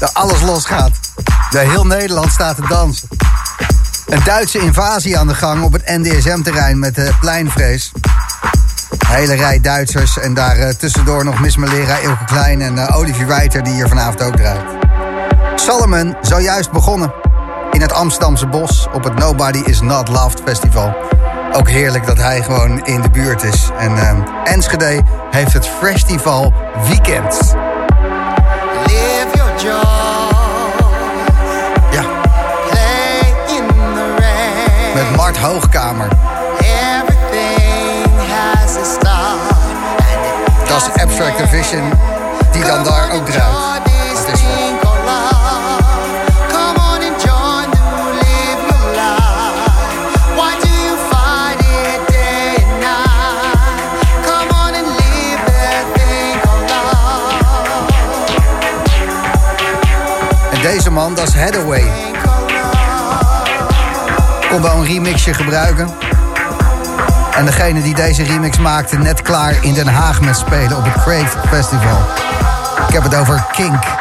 Dat alles losgaat. De heel Nederland staat te dansen. Een Duitse invasie aan de gang op het NDSM-terrein met de pleinvrees. Een hele rij Duitsers en daar eh, tussendoor nog Miss Malera, Ilke Klein en eh, Olivier Reiter die hier vanavond ook draait. Salomon, zojuist begonnen in het Amsterdamse bos op het Nobody Is Not Loved Festival. Ook heerlijk dat hij gewoon in de buurt is. En eh, Enschede heeft het Festival Weekend. Ja, met Mart Hoogkamer. Dat is Abstract Vision die dan daar ook draait. Man, dat is Hathaway. Kon wel een remixje gebruiken. En degene die deze remix maakte, net klaar in Den Haag met spelen op het Crave Festival. Ik heb het over Kink.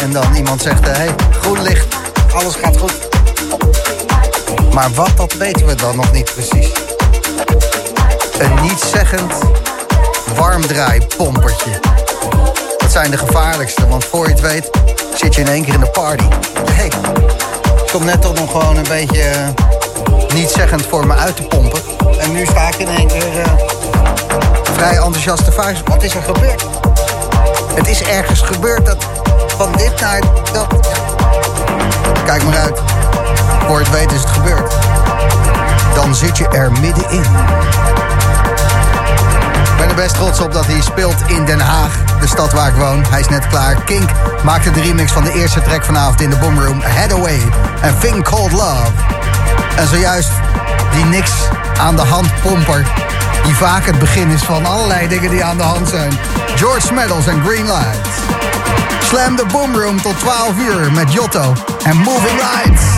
En dan iemand zegt, hé, hey, groen licht, alles gaat goed. Maar wat, dat weten we dan nog niet precies. Een nietszeggend warmdraaipompertje. Dat zijn de gevaarlijkste, want voor je het weet zit je in één keer in de party. Hé, hey, ik kom net toch nog gewoon een beetje uh, nietszeggend voor me uit te pompen. En nu sta ik in één keer uh, vrij enthousiast te vragen. Wat is er gebeurd? Het is ergens gebeurd dat van dit naar dat... Kijk maar uit. Voor het weet is het gebeurd. Dan zit je er middenin. Ik ben er best trots op dat hij speelt in Den Haag, de stad waar ik woon. Hij is net klaar. Kink maakte de remix van de eerste track vanavond in de Boomroom. Head Away en Thing Called Love. En zojuist die niks aan de hand pomper. Die vaak het begin is van allerlei dingen die aan de hand zijn. George Medals en Green Lights. Slam de Boomroom tot 12 uur met Jotto en Moving Lights.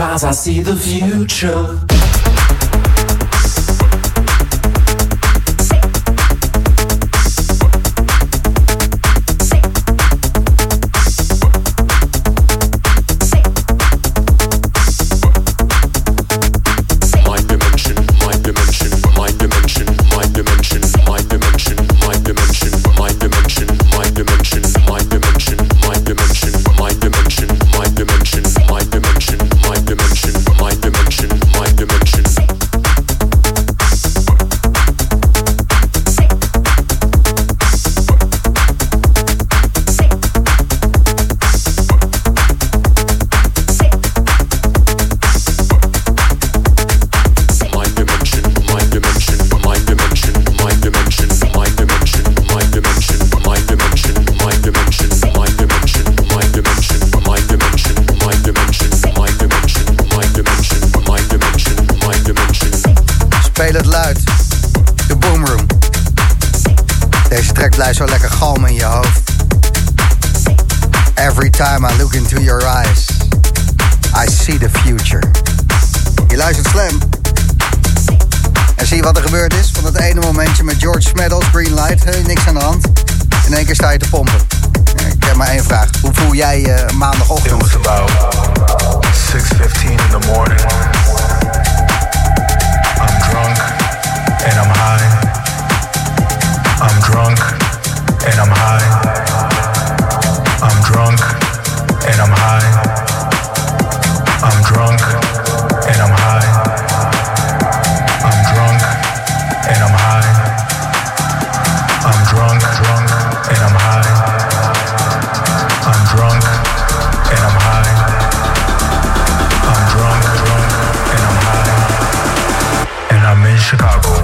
eyes I see the future. Light, hey, niks aan de hand. In één keer sta je te pompen. Ik heb maar één vraag. Hoe voel jij je maandagochtend? It was about 6.15 in the morning. I'm drunk and I'm high. I'm drunk and I'm high. I'm drunk and I'm high. I'm drunk and I'm high. I'm drunk and I'm high. Chicago.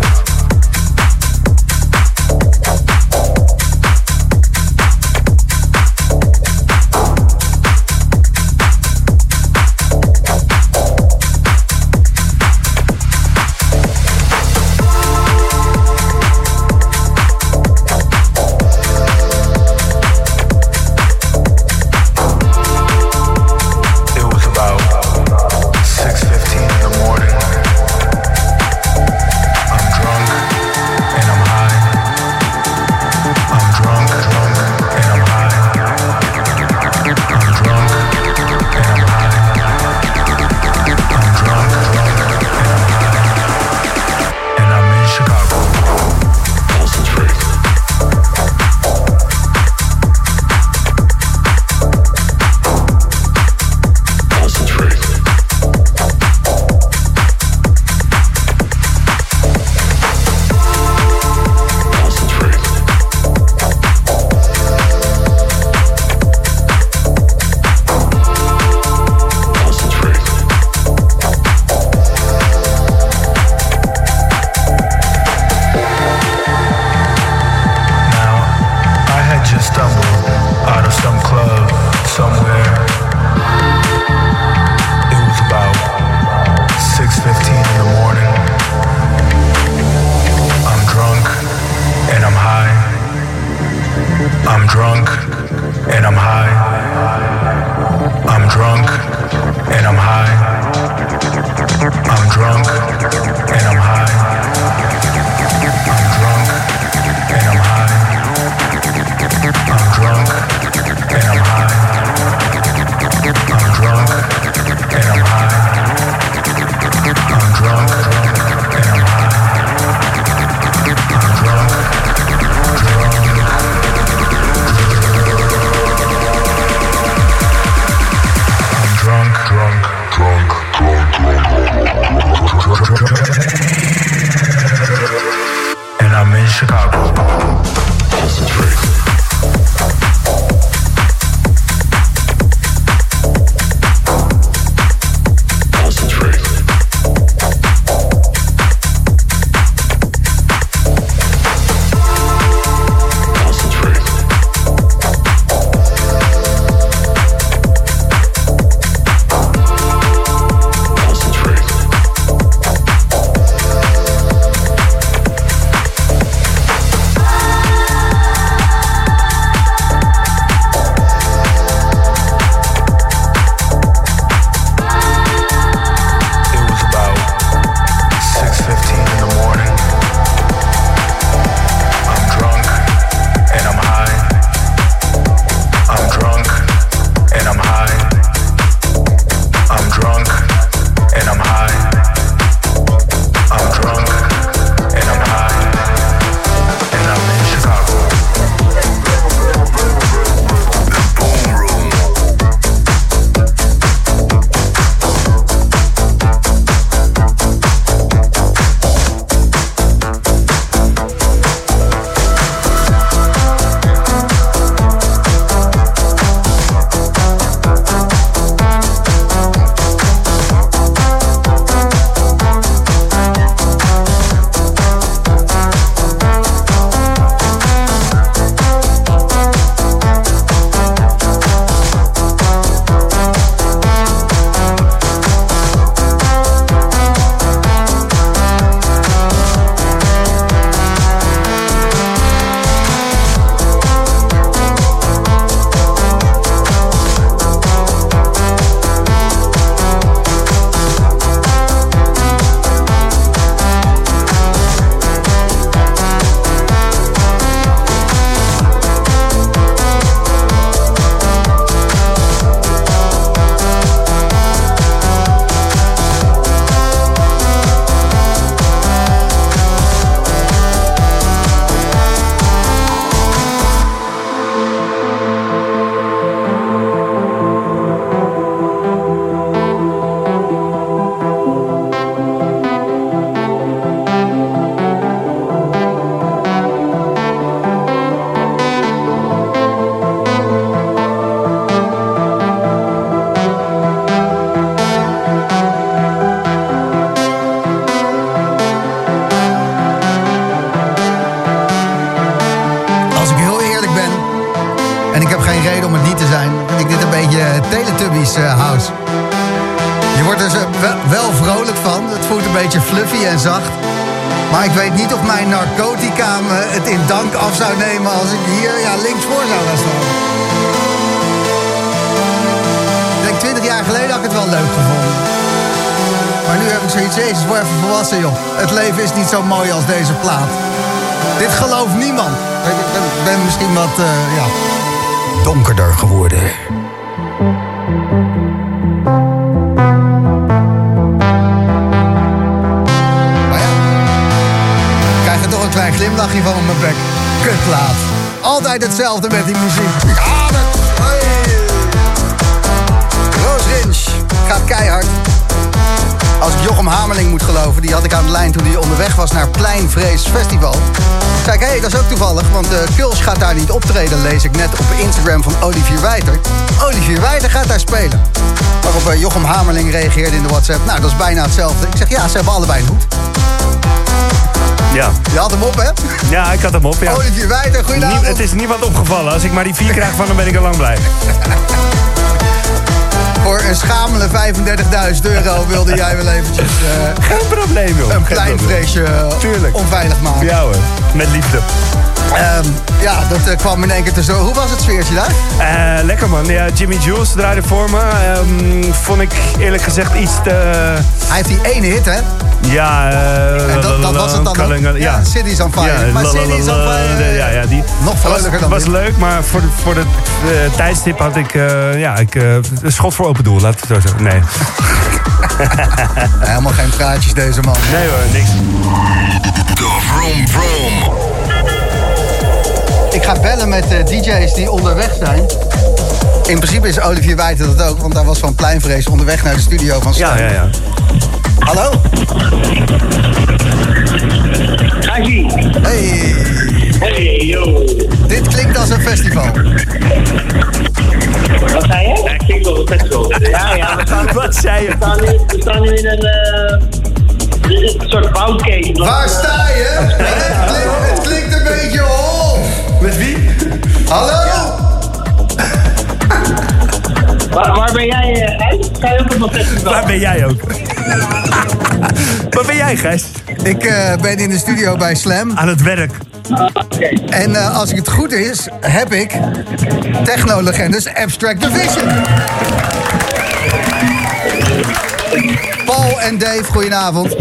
Bek. Kutplaat. Altijd hetzelfde met die muziek. Ja, dat... Hey. Roos Rins gaat keihard. Als ik Jochem Hamerling moet geloven, die had ik aan de lijn toen hij onderweg was naar Pleinvrees Festival. Ik, hé, hey, dat is ook toevallig, want eh Kuls gaat daar niet optreden, lees ik net op Instagram van Olivier Wijter. Olivier Wijter gaat daar spelen. Waarop Jochem Hamerling reageerde in de WhatsApp, nou, dat is bijna hetzelfde. Ik zeg, ja, ze hebben allebei een hoed. Ja. Je had hem op, hè? ja, ik had hem op, ja. Olivier Wijter, Nie- goedenavond. het is niemand opgevallen. Als ik maar die vier krijg van hem, ben ik al lang blij. Voor een schamele 35.000 euro wilde jij wel eventjes eh, Geen probleem, joh. een Geen pleinvreesje eh, Tuurlijk. onveilig maken. Ja hoor, met liefde. Ehm, ja, dat eh, kwam in één keer te zo. Hoe was het sfeertje daar? Eh, lekker man. Ja, Jimmy Jules draaide voor me. Ehm, vond ik eerlijk gezegd iets te... Hij heeft die ene hit, hè? Ja, eh, En dat, dat was het dan Ja, Ja, City's on Fire. maar la- City's la- on Fire... Ja, ja, die. Nog vrolijker was, dan was dit. leuk, maar voor, de, voor het eh, tijdstip had ik, eh, ja, ik eh, een schot voor open doel, laat ik het zo zeggen. Nee, Helemaal geen praatjes, deze man. nee hoor, niks. De Vroom Vroom. Ik ga bellen met eh, DJ's die onderweg zijn. In principe is Olivier Wijter dat ook, want hij was van Pleinvrees onderweg naar de studio van Ja, Stone. ja, ja. Hallo? Gijsie. Hey, Hey, yo. dit klinkt als een festival. Wat zei je? Ja, ik klinkt wel een festival. Ja, ja, we staan, Wat zei je? we staan, nu, we staan nu in een, eh, dit is een soort bouwcase. Waar sta je? Het klinkt, het klinkt een beetje hol. Met wie? Hallo? Waar, waar ben jij, eh, Gijs? Ga je ook op een festival? Waar ben jij ook? Waar ben jij, Gijs? Ik eh, ben in de studio bij Slam. Aan het werk. Oké. En eh, als ik het goed is, heb ik techno-legendes Abstract Division. Paul en Dave, goedenavond.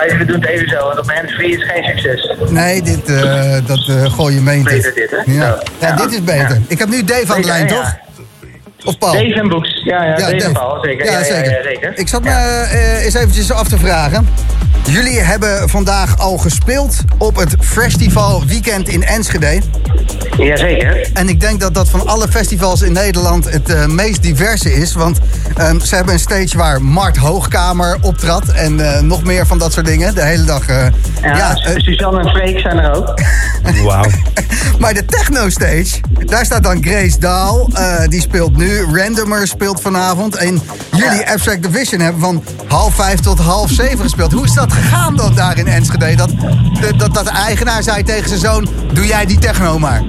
Even doen het even zo, want op mijn handsfree is geen succes. Nee, dit, eh, dat eh gooi je. Beter dit, hè? Ja. Zo. Ja, Ja. dit is beter. Ja. Ik heb nu Dave aan de lijn, toch? Of Paul? Dave en Boeks. Ja, ja, Dave, en Paul, zeker. Ja, Ja, ja, zeker. ja, zeker. Ik zat me eh, eens eventjes af te vragen. Jullie hebben vandaag al gespeeld op het Festival Weekend in Enschede. Jazeker. En ik denk dat dat van alle festivals in Nederland het eh, meest diverse is. Want ehm, ze hebben een stage waar Mart Hoogkamer optrad. En eh, nog meer van dat soort dingen. De hele dag. eh, Ja, ja, Suzanne en Freek zijn er ook. Wauw. maar de techno stage, daar staat dan Grace Daal. eh, die speelt nu. Randomer speelt vanavond. En jullie Abstract Division hebben van half vijf tot half zeven gespeeld. Hoe is dat gegaan dan daar in Enschede? Dat de, dat, dat de eigenaar zei tegen zijn zoon, doe jij die techno maar.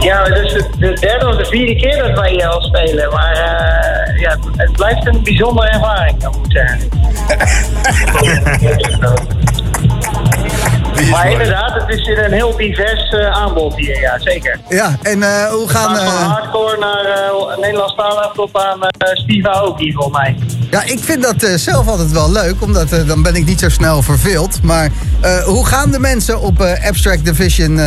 Ja, het is de, de derde of de vierde keer dat wij hier al spelen. Maar eh, ja, het blijft een bijzondere ervaring, dat moet ik zeggen. maar inderdaad, het is een heel divers eh, aanbod hier, ja, zeker. Ja, en eh, hoe gaan... Van eh, hardcore naar uh, Nederlandstalig tot aan uh, Steve Aoki, volgens mij. Ja, ik vind dat zelf altijd wel leuk, omdat dan ben ik niet zo snel verveeld. Maar hoe gaan de mensen op Abstract Division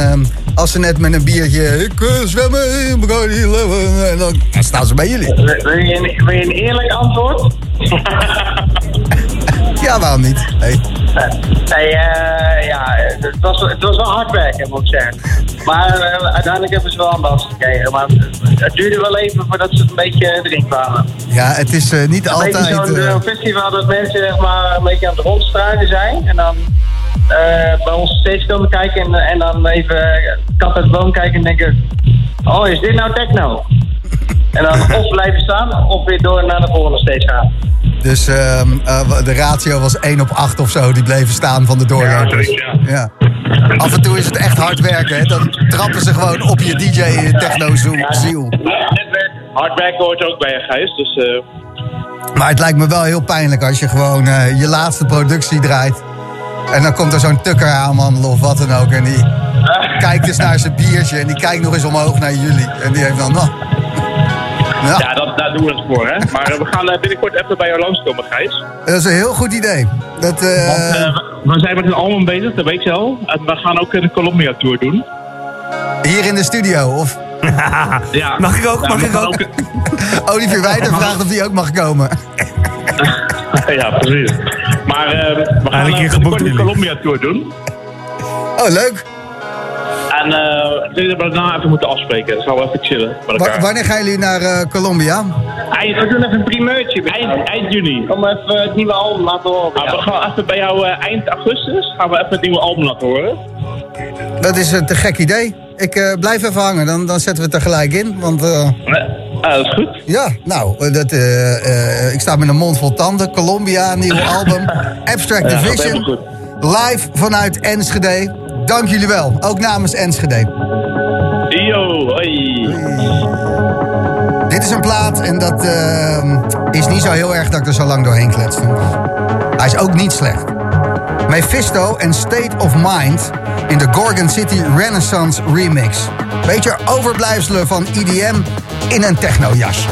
als ze net met een biertje... Ik zwemmen in Bacardi Eleven, en dan, staan ze bij jullie. Wil je een, wil je een eerlijk antwoord? ja, waarom niet? Hey. Nee, uh, ja, het was, het was wel hard werken, moet ik zeggen. Maar uh, uiteindelijk hebben ze wel een dans gekregen. Maar het duurde wel even voordat ze een beetje erin kwamen. Ja, het is uh, niet een altijd... Een beetje zo'n festival dat mensen zeg maar, een beetje aan het rondstruinen zijn. En dan bij ons steeds komen kijken en, en dan even kat uit de boom kijken en denken... Oh, is dit nou techno? En dan of blijven staan of weer door naar de volgende stage gaan. Dus uh, uh, de ratio was 1 op 8 of zo, die bleven saan van de doorlopers. Ja, ja. Af en toe is het echt hard werken. Hè? Dan trappen ze gewoon op je DJ-techno-ziel. Netwerk, hard werken hoort ook bij je Gijs. Dus eh, Maar het lijkt me wel heel pijnlijk als je gewoon eh, je laatste productie draait. En dan komt er zo'n tukker aanwandelen of wat dan ook. En die kijkt eens naar zijn biertje. En die kijkt nog eens omhoog naar jullie. En die heeft dan... nou, ja, ja, dat, daar doen we het voor, hè. Maar eh, we gaan eh, binnenkort even bij jou langskomen, Gijs. dat is een heel goed idee. Dat, eh, Want we- zijn met een album bezig, dat weet je al. En we gaan ook een Columbia Tour doen. hier in de studio. Of Ja. Mag ik ook? Ja, Mag ik ook? Olivier Wijder vraagt of die ook mag komen. ja, precies. Maar eh, we gaan binnenkort geboekt, een jullie. Columbia Tour doen. Oh, leuk. En eh, ik denk dat we daarna even moeten afspreken. Dan gaan we even chillen met Wa- elkaar. wanneer gaan jullie naar eh, Colombia? Eind, We doen even een primeurtje. eind, eind juni. Om even het nieuwe album laten horen. Maar we gaan even bij jou eh, eind augustus gaan we even het nieuwe album laten horen. Dat is een te gek idee. Ik eh, blijf even hangen, dan, dan zetten we het er gelijk in. Want Ah, dat is goed. ja, nou, dat, eh, eh, ik sta met een mond vol tanden. Colombia, nieuw album. Abstract Ja, Division. Live vanuit Enschede. Dank jullie wel, ook namens Enschede. Yo, hoi. Dit is een plaat en dat eh, is niet zo heel erg dat ik er zo lang doorheen klets. Hij is ook niet slecht. Mephisto en State of Mind in de Gorgon City Renaissance remix. Beetje overblijfselen van EDM in een technojasje.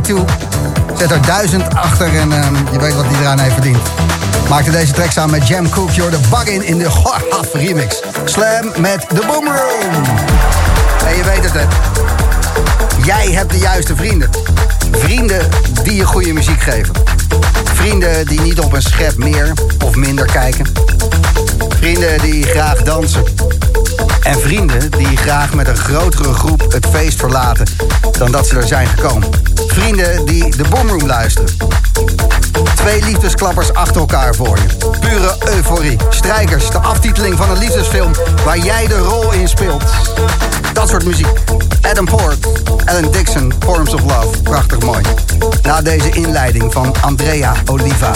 82. Zet er duizend achter en ehm, je weet wat hij eraan heeft verdiend. Maakte deze track samen met Jam Cook, You're the Bug in in de Haf remix. Slam met The Boom Room. En je weet het hè. Jij hebt de juiste vrienden. Vrienden die je goede muziek geven. Vrienden die niet op een schep meer of minder kijken. Vrienden die graag dansen. En vrienden die graag met een grotere groep het feest verlaten dan dat ze er zijn gekomen. Vrienden die de Boomroom luisteren. Twee liefdesklappers achter elkaar voor je. Pure euforie. Strijkers, de aftiteling van een liefdesfilm waar jij de rol in speelt. Dat soort muziek. Adam Port, Alan Dixon, Forms of Love. Prachtig mooi. Na deze inleiding van Andrea Oliva.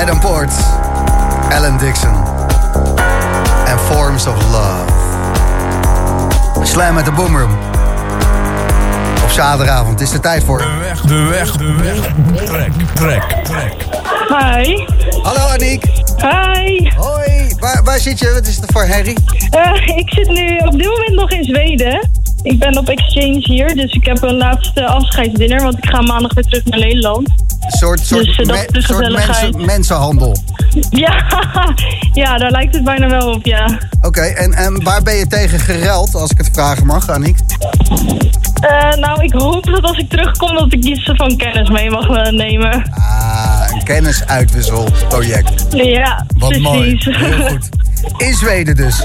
Adam Port, Alan Dixon en Forms of Love. Slam met de Boomroom. Op zaterdagavond is de tijd voor... De weg, de weg, de weg. Trek, trek, trek. Hi. Hallo Aniek. Hi. Hoi. Waar, waar zit je? Wat is het voor Harry? Eh, ik zit nu op dit moment nog in Zweden. Ik ben op exchange hier, dus ik heb een laatste afscheidsdinner, want ik ga maandag weer terug naar Nederland. Een soort, soort, Dus, soort mensen, mensenhandel. Ja, ja, daar lijkt het bijna wel op, ja. Oké, en, en waar ben je tegen geruild, als ik het vragen mag, Aniek? Eh, nou, ik hoop dat als ik terugkom dat ik iets van kennis mee mag eh, nemen. Ah, een kennisuitwisselproject. Ja, Wat precies. mooi. Heel goed. In Zweden dus.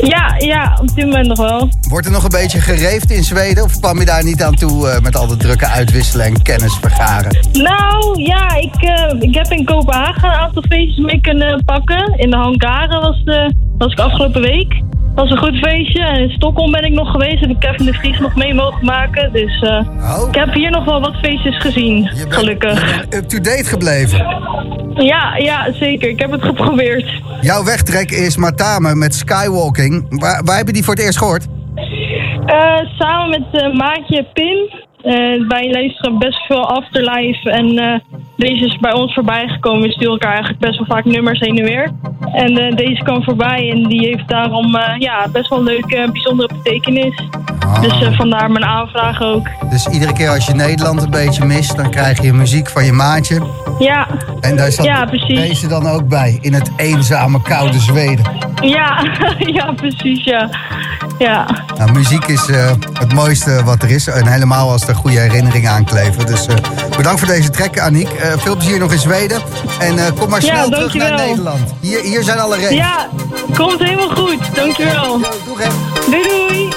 Ja, ja, op dit moment nog wel. Wordt er nog een beetje gereefd in Zweden? Of kwam je daar niet aan toe eh, met al de drukke uitwisselen en kennis vergaren? Nou, ja, ik, eh, ik heb in Kopenhagen een aantal feestjes mee kunnen pakken. In de Hangaren was, de, was ik afgelopen week. Was een goed feestje. En in Stockholm ben ik nog geweest. Heb ik Kevin de Vries nog mee mogen maken. Dus eh, Oh. ik heb hier nog wel wat feestjes gezien, gelukkig. Up-to-date gebleven. Ja, ja, zeker. Ik heb het geprobeerd. Jouw wegtrek is Matame met Skywalking. Waar, waar heb je die voor het eerst gehoord? Eh, samen met eh, maatje Pim. Eh, wij luisteren best veel Afterlife. En deze is bij ons voorbij gekomen. We sturen elkaar eigenlijk best wel vaak nummers heen en weer. En eh, deze kwam voorbij en die heeft daarom eh, ja, best wel een leuke, bijzondere betekenis. Dus eh, vandaar mijn aanvraag ook. Dus iedere keer als je Nederland een beetje mist, dan krijg je muziek van je maatje. Ja, En daar zat ja precies. deze dan ook bij, in het eenzame koude Zweden. Ja, ja, precies, ja. Ja, Nou, muziek is eh, het mooiste wat er is. En helemaal als er goede herinneringen aan kleven. Dus eh, bedankt voor deze trek, Aniek. Eh, veel plezier nog in Zweden. En eh, kom maar Ja, snel terug naar. Nederland. Hier, hier zijn alle regels. ja, komt helemaal goed. Dankjewel. Doei doei.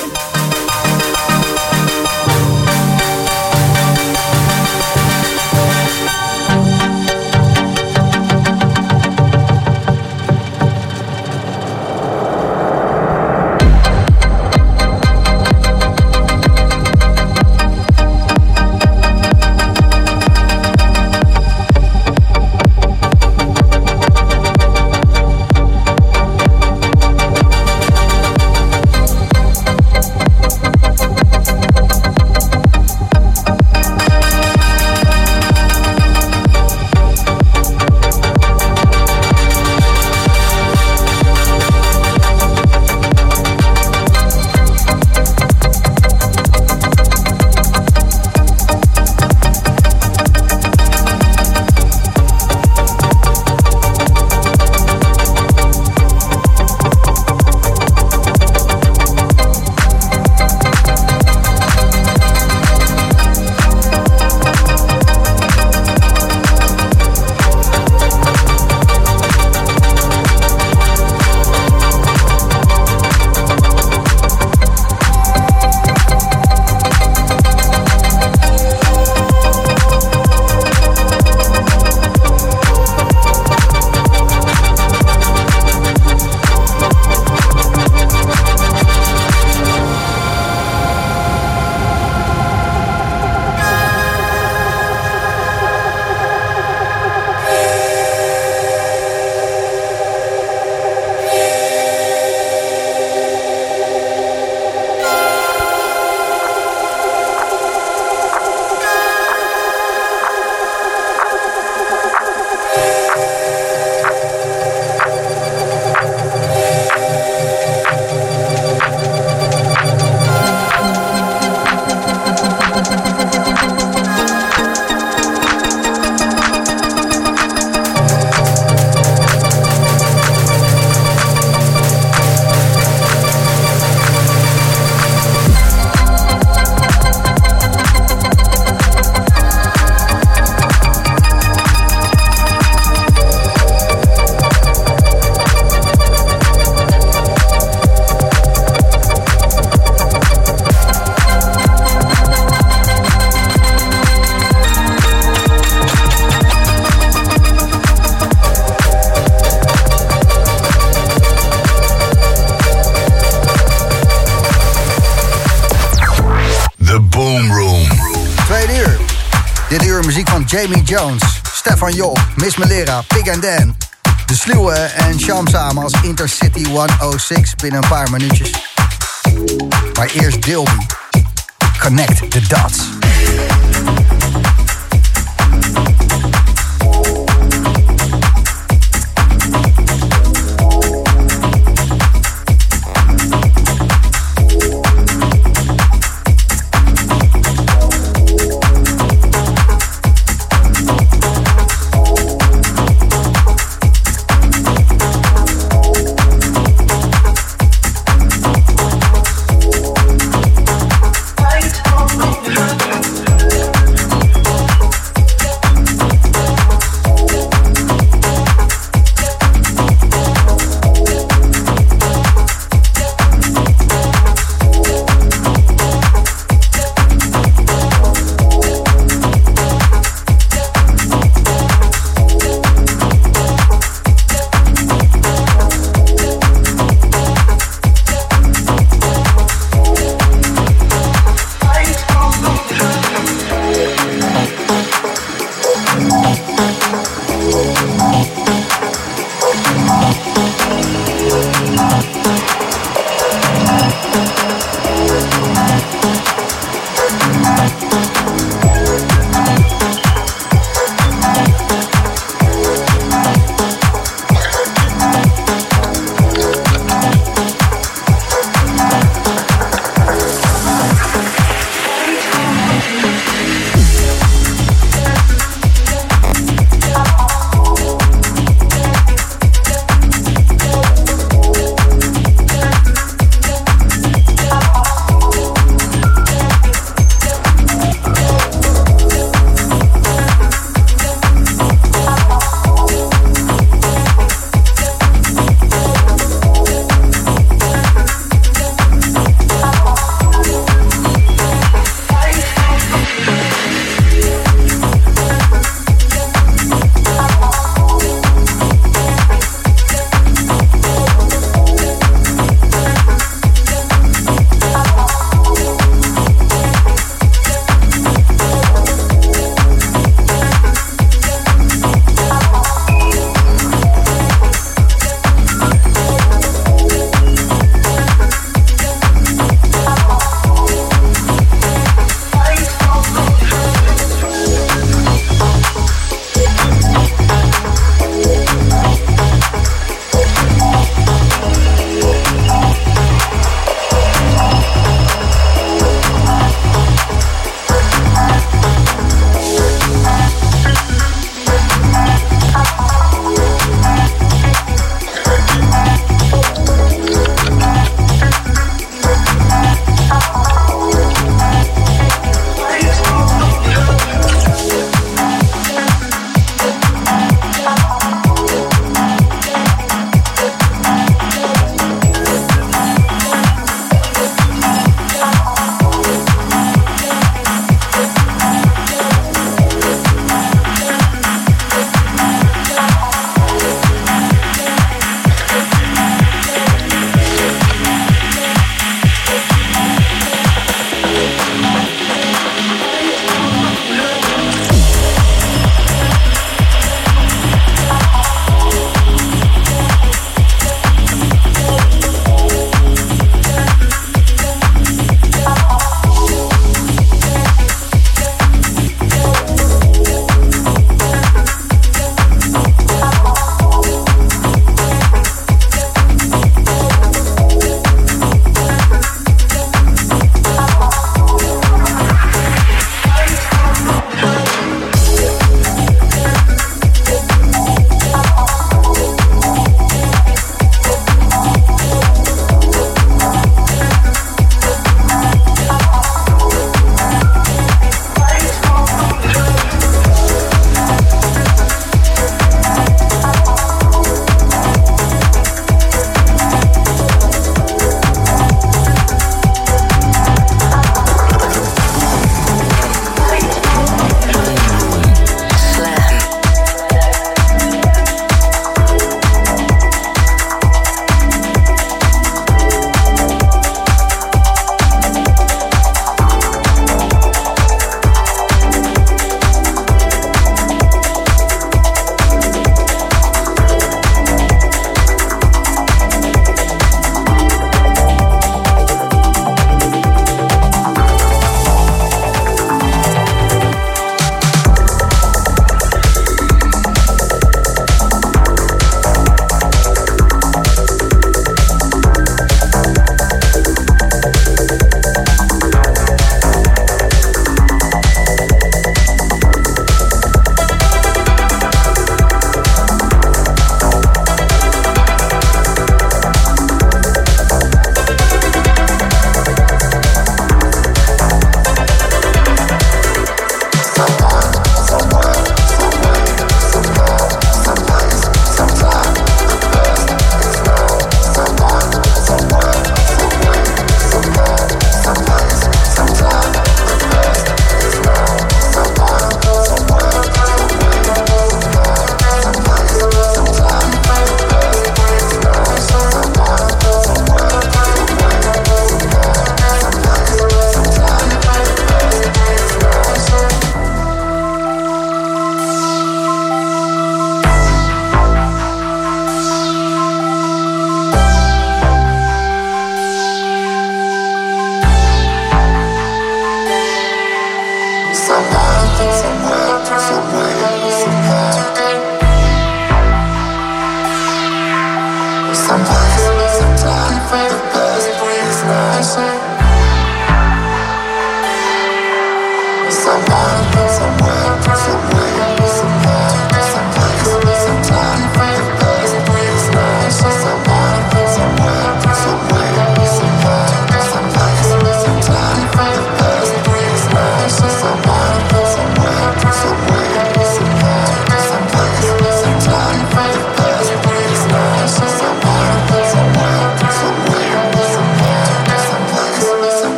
Jones, Stefan Job, Miss Melera, Pig and Dan, De Sluwe en Sham samen als Intercity 106 binnen een paar minuutjes.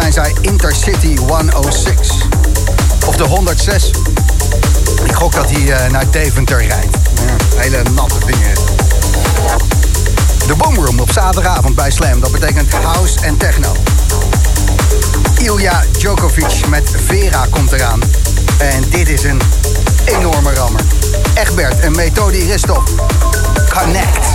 Zijn zij Intercity 106. Of de 106. Ik gok dat hij eh, naar Deventer rijdt. Hele natte dingen. De Boomroom op zaterdagavond bij Slam. Dat betekent house en techno. Ilja Djokovic met Vera komt eraan. En dit is een enorme rammer. Egbert en Methode Ristop. Connect.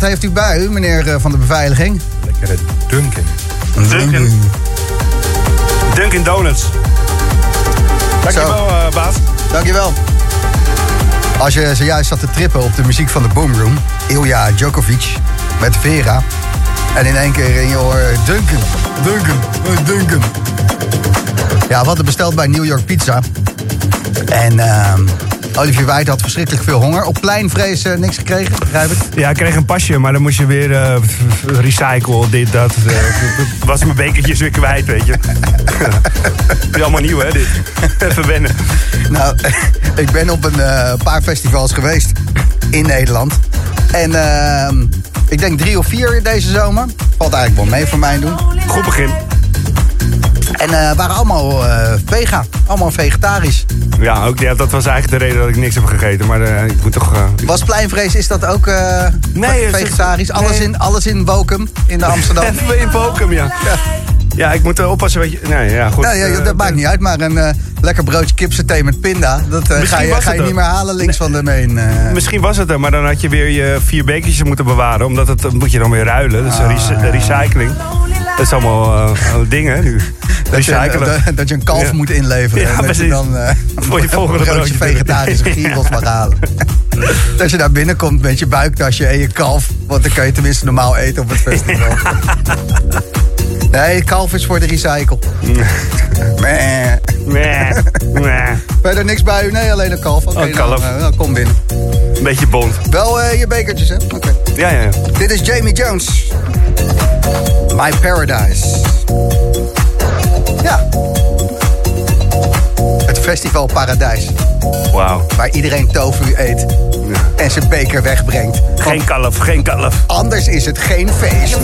Wat, wat heeft u bij u, meneer eh, van de beveiliging? Lekkere Dunkin. Dunkin. Dunkin Donuts. Dankjewel, eh baas. Dankjewel. Als je zojuist zat te trippen op de muziek van de Boomroom... Ilja Djokovic met Vera... en in één keer in je oor Duncan, Duncan, Duncan. Ja, we hadden besteld bij New York Pizza. En ehm, Olivier Wijd had verschrikkelijk veel honger. Op pleinvrees eh, niks gekregen, begrijp ik? Ja, ik kreeg een pasje, maar dan moest je weer eh recycle, dit, dat. eh, was mijn bekertjes weer kwijt, weet je. Het is allemaal nieuw, hè, dit. Even wennen. Nou, ik ben op een paar festivals geweest in Nederland. En ehm, ik denk drie of vier deze zomer. Valt eigenlijk wel mee voor mijn doen. Goed begin. En eh waren allemaal eh, vega. Allemaal vegetarisch. Ja, ook, ja, dat was eigenlijk de reden dat ik niks heb gegeten. Maar eh, ik moet toch... eh, Was pleinvrees, is dat ook eh, Nee, ve- het is- vegetarisch? Alles, nee. in, alles in Bokum, in de Amsterdam. Even in Bokum, ja. Ja, ik moet oppassen, weet je. Nee, ja, goed. Ja, ja, dat maakt niet uit, maar een eh, lekker broodje kipsaté met pinda... dat eh, ga je, ga je niet er. meer halen links van de meen. eh. Misschien was het er, maar dan had je weer je vier bekertjes moeten bewaren. Omdat het dat moet je dan weer ruilen. Dat is Ah. rec- de recycling. Dat is allemaal dingen nu. Dat je, dat, je een kalf Ja. moet inleveren. Ja, en dat je dan eh, Voor je volgende broodje vegetarische gyros mag halen. Als je daar binnenkomt met je buiktasje en je kalf... want dan kan je tenminste normaal eten op het festival. Nee, kalf is voor de recycle. Meh. Meh. Meh. Verder niks bij u? Nee, alleen een kalf. Oké, Oh, kalf. nou, eh, nou, kom binnen. Een beetje bond. Wel eh, je bekertjes, hè? Oké. Ja, ja, ja. Dit is Jamie Jones. My Paradise. Ja. Het festival Paradijs. Wauw. Waar iedereen tofu eet. En zijn beker wegbrengt. Geen kalf, geen kalf. Anders is het geen feest.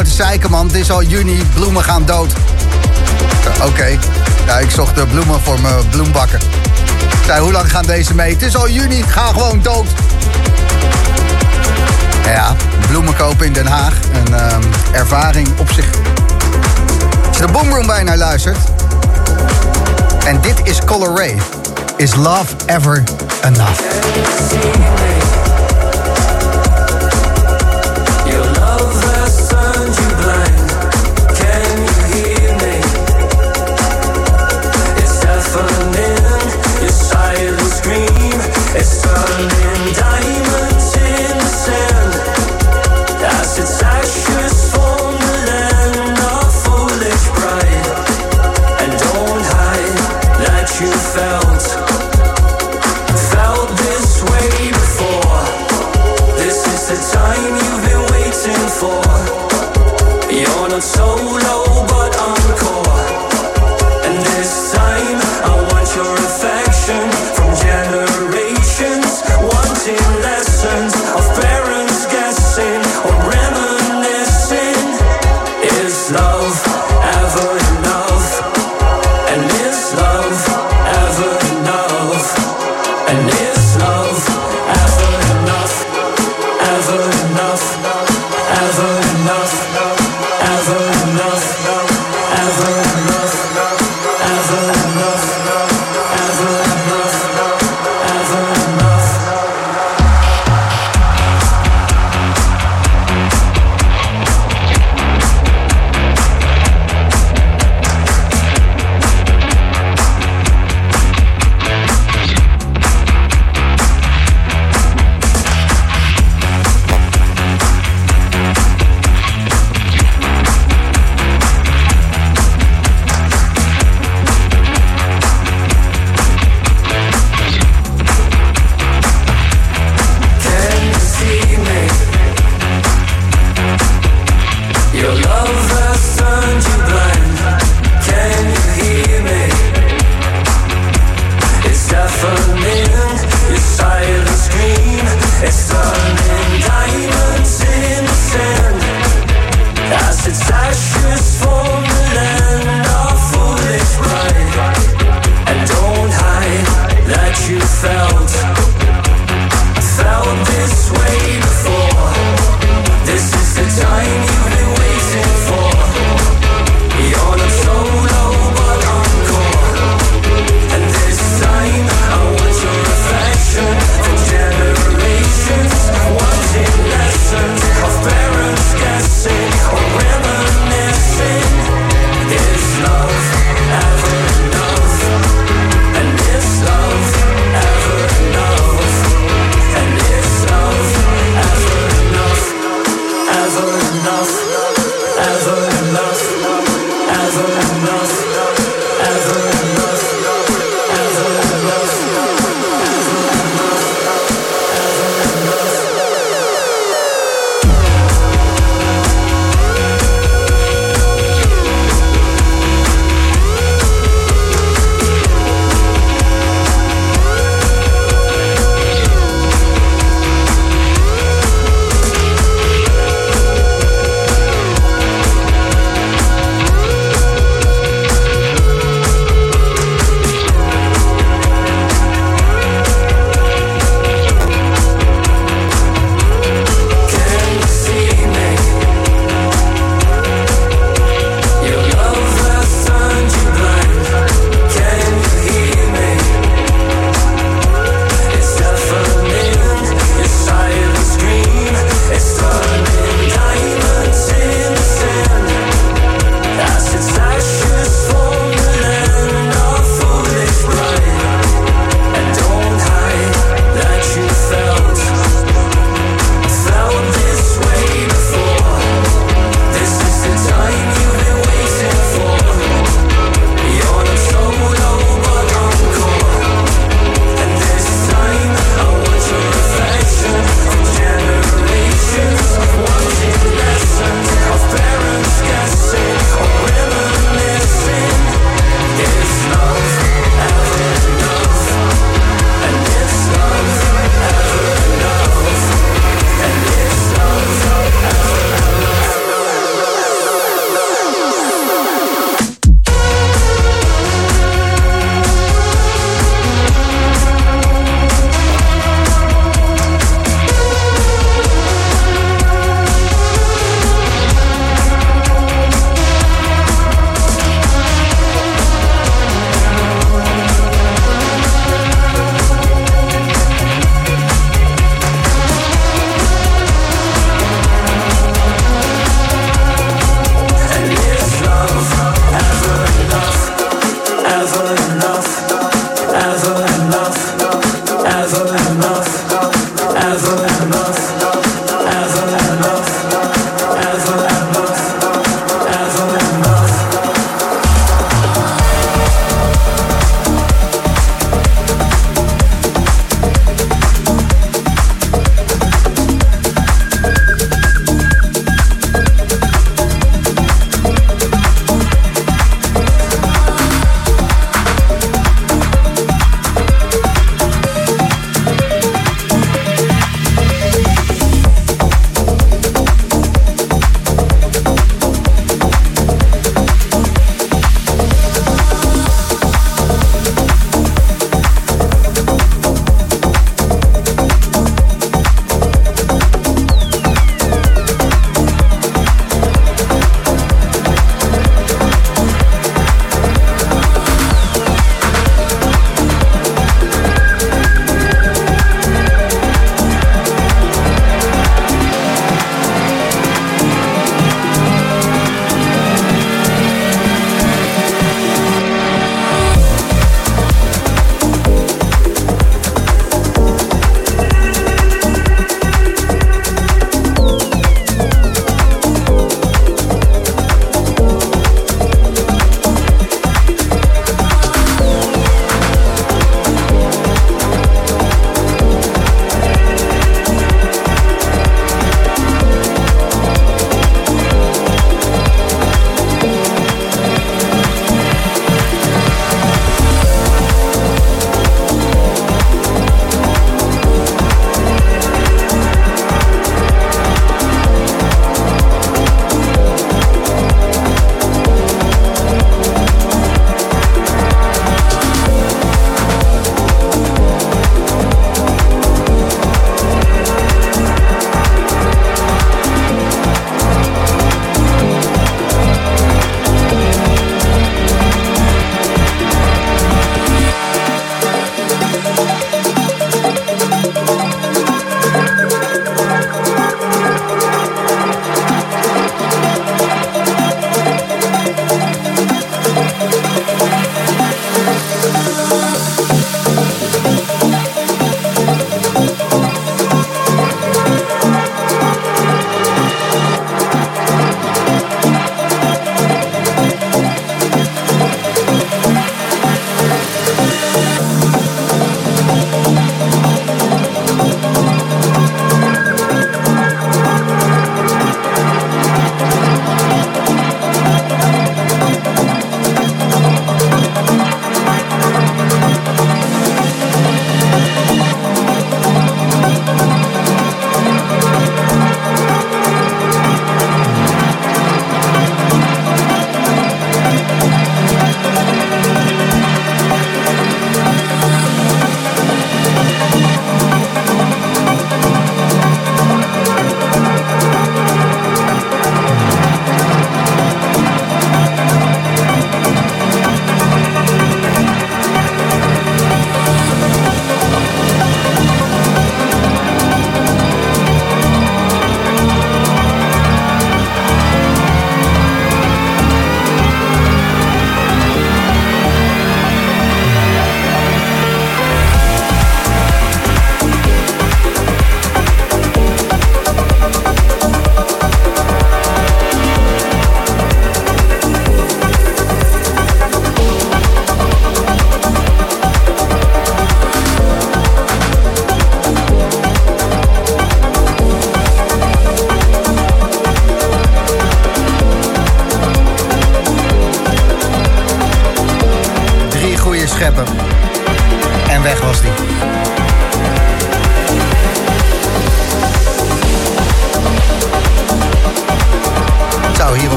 Nou te zeiken, man? Het is al juni, bloemen gaan dood. Eh, Oké. Ja, ik zocht de bloemen voor mijn bloembakken. Ik zei, hoe lang gaan deze mee? Het is al juni, ga gewoon dood. Ja, bloemen kopen in Den Haag. Een ehm, ervaring op zich. Als je de Boomroom bijna luistert. En dit is Color Ray. Is love ever enough?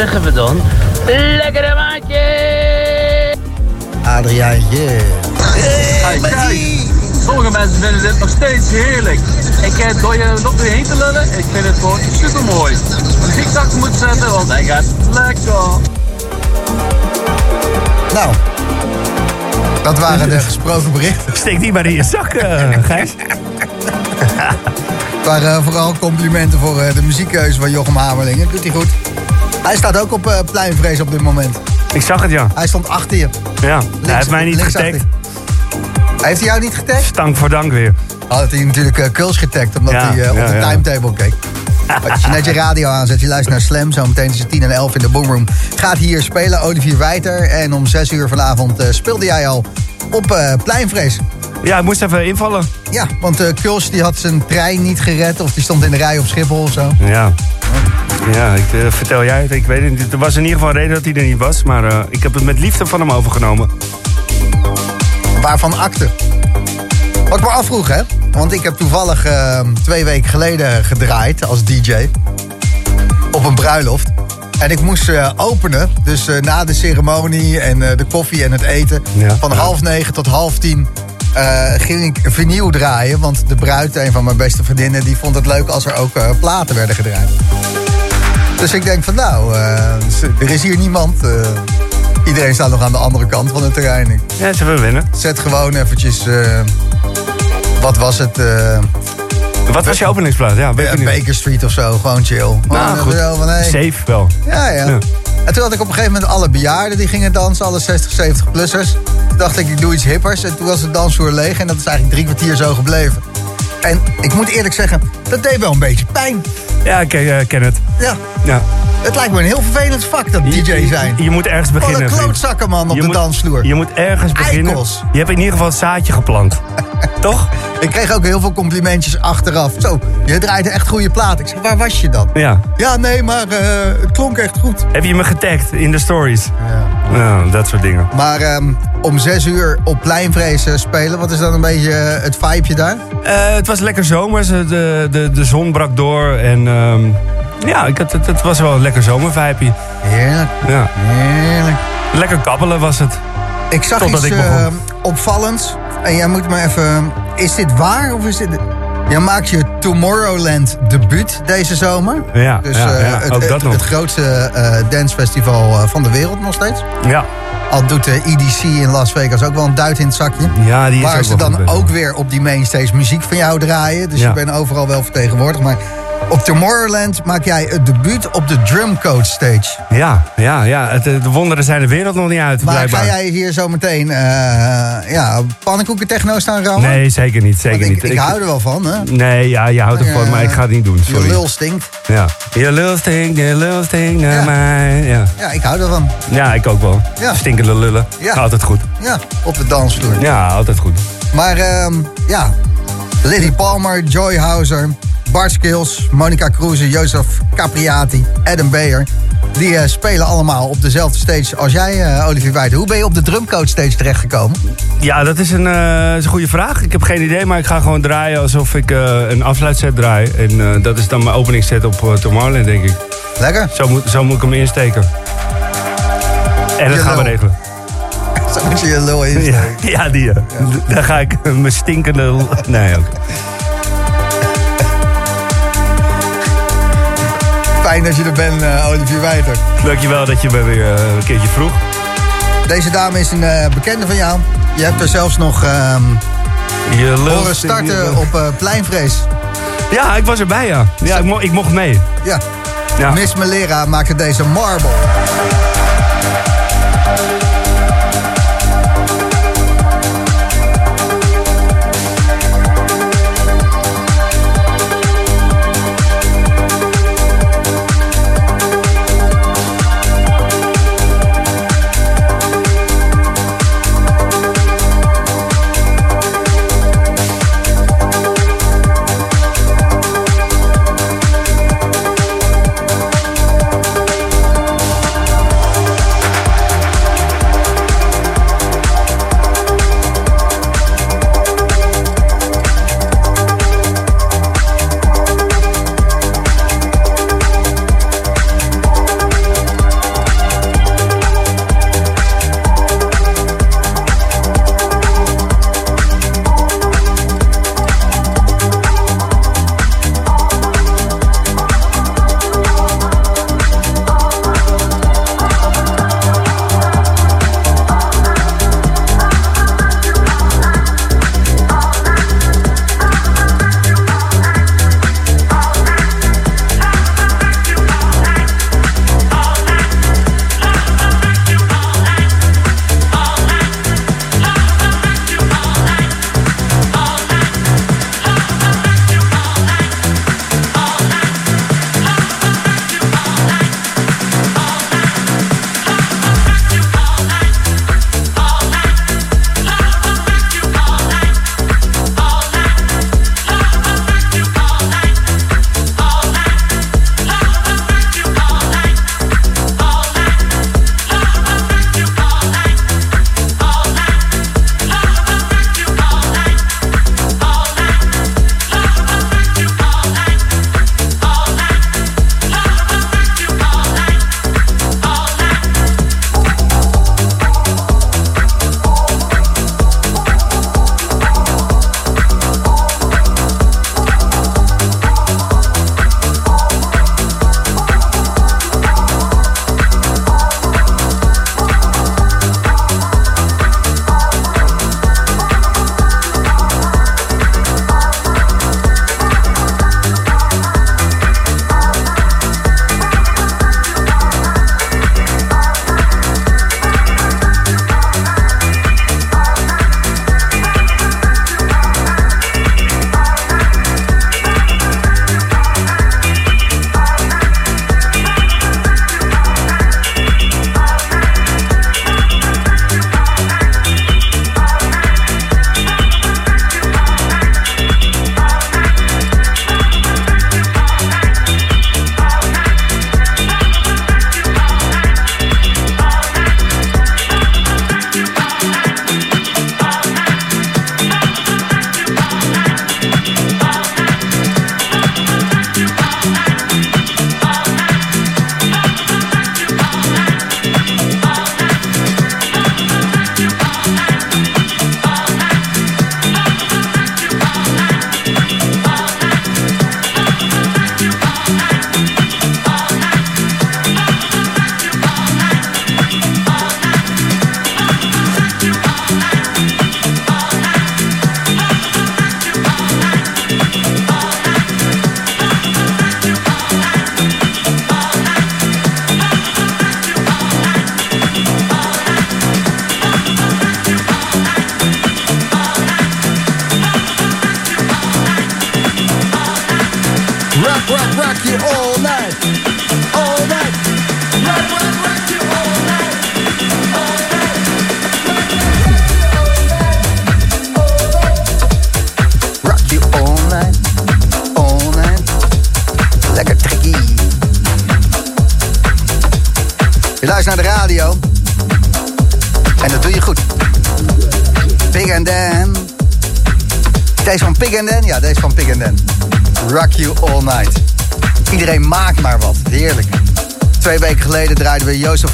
Zeggen we dan? Lekkere maatje! Adriaantje. Hey, sommige mensen vinden dit nog steeds heerlijk. Ik eh, door je nog weer heen te lullen, ik vind het gewoon super mooi. Muziek zacht moet zetten, want hij gaat lekker. Nou, dat waren de gesproken berichten. Steek die maar in je zak, eh, Gijs. Het waren eh, vooral complimenten voor de muziekkeuze van Jochem Hamerling. Dat doet hij goed. Hij staat ook op eh, pleinvrees op dit moment. Ik zag het, ja. Hij stond achter je. Ja, hij heeft mij niet getagd. Heeft hij jou niet getagd? Stank voor dank weer. Had hij natuurlijk uh, Kuls getagd, omdat Ja, hij eh, op de ja. timetable keek. Als je net je radio aanzet, je luistert naar Slam, zo meteen tussen 10 en 11 in de Boomroom. Gaat hier spelen, Olivier Wijter. En om 6 uur vanavond speelde jij al op Pleinvrees. Ja, ik moest even invallen. Ja, want eh Kuls die had zijn trein niet gered of die stond in de rij op Schiphol of zo. Ja. Ja, ik, eh, vertel jij het. Ik weet het niet. Er was in ieder geval een reden dat hij er niet was. Maar eh, ik heb het met liefde van hem overgenomen. Waarvan akte. Wat ik me afvroeg, hè? Want ik heb toevallig eh, twee weken geleden gedraaid als DJ. Op een bruiloft. En ik moest eh, openen, dus na de ceremonie en de koffie en het eten. Ja. Van half negen tot half tien ging ik vinyl draaien. Want de bruid, een van mijn beste vriendinnen, die vond het leuk als er ook platen werden gedraaid. Dus ik denk van nou, eh, er is hier niemand. eh, iedereen staat nog aan de andere kant van het terrein. Ja, ze willen winnen. Zet gewoon eventjes... eh, wat was het? Wat was je openingsplaat? Ja. Baker Street of zo. Gewoon chill. Nou, goed. zo van, hey. Safe wel. Ja, ja, Ja. En toen had ik op een gegeven moment alle bejaarden die gingen dansen. Alle 60, 70-plussers. Toen dacht ik, ik doe iets hippers. En toen was de dansvloer leeg. En dat is eigenlijk drie kwartier zo gebleven. En ik moet eerlijk zeggen, dat deed wel een beetje pijn. Ja, ik eh, ken het. Ja. Ja. Het lijkt me een heel vervelend vak, dat DJ zijn. Je moet ergens Wat beginnen. een vriend. klootzakken, man, op Je de moet- dansvloer. Je moet ergens beginnen. Eikels. Je hebt in ieder geval het zaadje geplant. Toch? Ik kreeg ook heel veel complimentjes achteraf. Zo, je draaide echt goede plaat. Ik zeg, waar was je dan? Ja. Ja, nee, maar eh, het klonk echt goed. Heb je me getagd in de stories? Ja. Nou, dat soort dingen. Maar ehm, om zes uur op pleinvrees spelen, wat is dan een beetje eh, het vibeje daar? Eh, het was lekker zomers. De, de, de zon brak door. En ehm, ja, ik, had- het, het was wel een lekker zomervibe. Heerlijk. Ja. Heerlijk. Lekker kabbelen was het. Ik zag Totdat iets ik begon. eh, opvallends. En jij moet me even... Is dit waar of is dit... Jij maakt je Tomorrowland debuut deze zomer. Ja, Dus ja, eh, het, ook dat het, nog. het grootste eh dancefestival eh, van de wereld nog steeds. Ja. Al doet de EDC in Las Vegas ook wel een duit in het zakje. Ja, die is Waar ook ze dan ook weer op die mainstage muziek van jou draaien. Dus Ja. je bent overal wel vertegenwoordigd. Maar op Tomorrowland maak jij het debuut op de drumcode stage. Ja, ja, ja. Het, eh, de wonderen zijn de wereld nog niet uit, Maar blijkbaar. ga jij hier zo meteen eh ja, pannenkoeken techno staan rammen? Nee, zeker niet. Zeker Want ik, niet. ik hou er wel van, hè? Nee, ja, je houdt ervan, Eh, maar ik ga het niet doen. Je Sorry. lul stinkt. Ja. Je lul stinkt, je lul stinkt naar Ja. mij. Ja. Ja, ik hou ervan. ja, ik ook wel. Ja. Stinkende lullen. Ja. Altijd goed. Ja, op de dansvloer. Ja, altijd goed. Maar ehm, ja, Lily Palmer, Joy Houser, Bart Skills, Monica Kruse, Jozef Capriati, Adam Beyer. Die eh, spelen allemaal op dezelfde stage als jij, eh, Olivier Wijten. Hoe ben je op de drumcoach stage terechtgekomen? Ja, dat is een, eh, is een goede vraag. Ik heb geen idee, maar ik ga gewoon draaien alsof ik een afsluitset draai. En dat is dan mijn openingsset op Tomorrowland, denk ik. Lekker. Zo moet, zo moet ik hem insteken. En dat gaan we regelen. Zo moet je je lul insteken. ja die. ja. Daar ga ik mijn stinkende... Nee, ook. Fijn dat je er bent, eh, Olivier Wijter. Dankjewel dat je me weer eh, een keertje vroeg. Deze dame is een eh, bekende van jou. Je hebt er zelfs nog ehm, Je lul horen starten op Pleinvrees. Ja, ik was erbij, ja. Ja, ik, mo- ik mocht mee. Ja. Ja. Miss Melera maakte deze marble.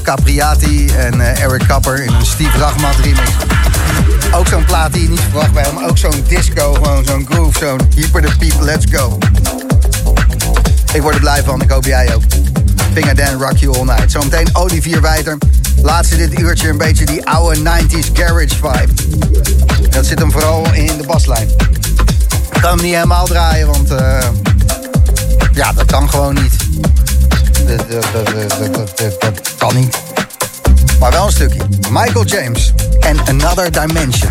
Capriati en eh, Eric Kapper in een Steve Rachmat remix. Ook zo'n plaat die je niet verwacht bij hem. Ook zo'n disco, gewoon zo'n groove, zo'n hyper the beat, let's go. Ik word er blij van, ik hoop jij ook. And Dan, Rock You All Night. Zometeen Olivier Wijter. Laatste dit uurtje een beetje die oude 90s garage vibe. Dat zit hem vooral in de baslijn. Ik kan hem niet helemaal draaien, want eh, ja, dat kan gewoon niet. Dat, kan niet. Maar wel een stukje. Michael James en Another Dimension.